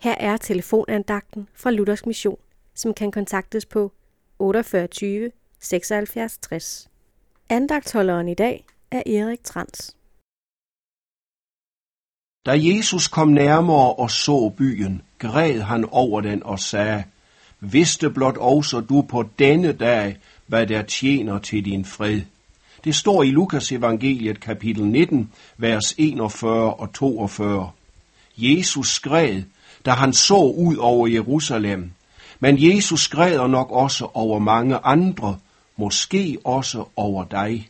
Her er telefonandagten fra Luthers Mission, som kan kontaktes på 48 76 60. Andagtholderen i dag er Erik Trans. Da Jesus kom nærmere og så byen, græd han over den og sagde, Vidste blot også du på denne dag, hvad der tjener til din fred. Det står i Lukas evangeliet kapitel 19, vers 41 og 42. Jesus skred, da han så ud over Jerusalem, men Jesus græder nok også over mange andre, måske også over dig.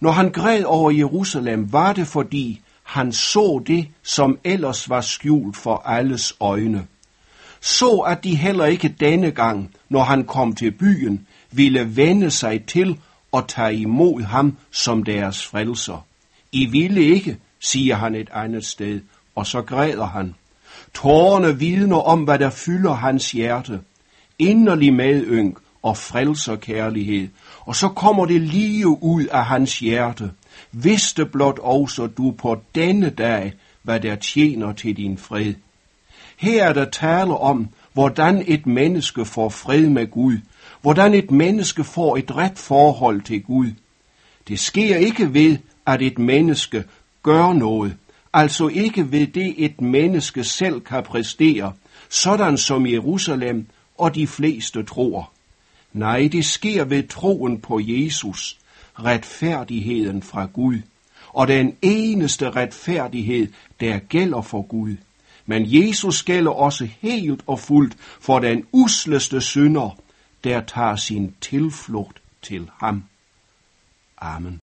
Når han græd over Jerusalem, var det fordi han så det, som ellers var skjult for alles øjne. Så at de heller ikke denne gang, når han kom til byen, ville vende sig til og tage imod ham som deres frelser. I ville ikke, siger han et andet sted, og så græder han. Tårerne vidner om, hvad der fylder hans hjerte. Inderlig medynk og frelserkærlighed. Og så kommer det lige ud af hans hjerte. Vidste blot også du på denne dag, hvad der tjener til din fred. Her er der tale om, hvordan et menneske får fred med Gud, hvordan et menneske får et ret forhold til Gud. Det sker ikke ved, at et menneske gør noget, altså ikke ved det et menneske selv kan præstere, sådan som Jerusalem og de fleste tror. Nej, det sker ved troen på Jesus, retfærdigheden fra Gud, og den eneste retfærdighed, der gælder for Gud. Men Jesus gælder også helt og fuldt for den usleste synder, der tager sin tilflugt til ham. Amen.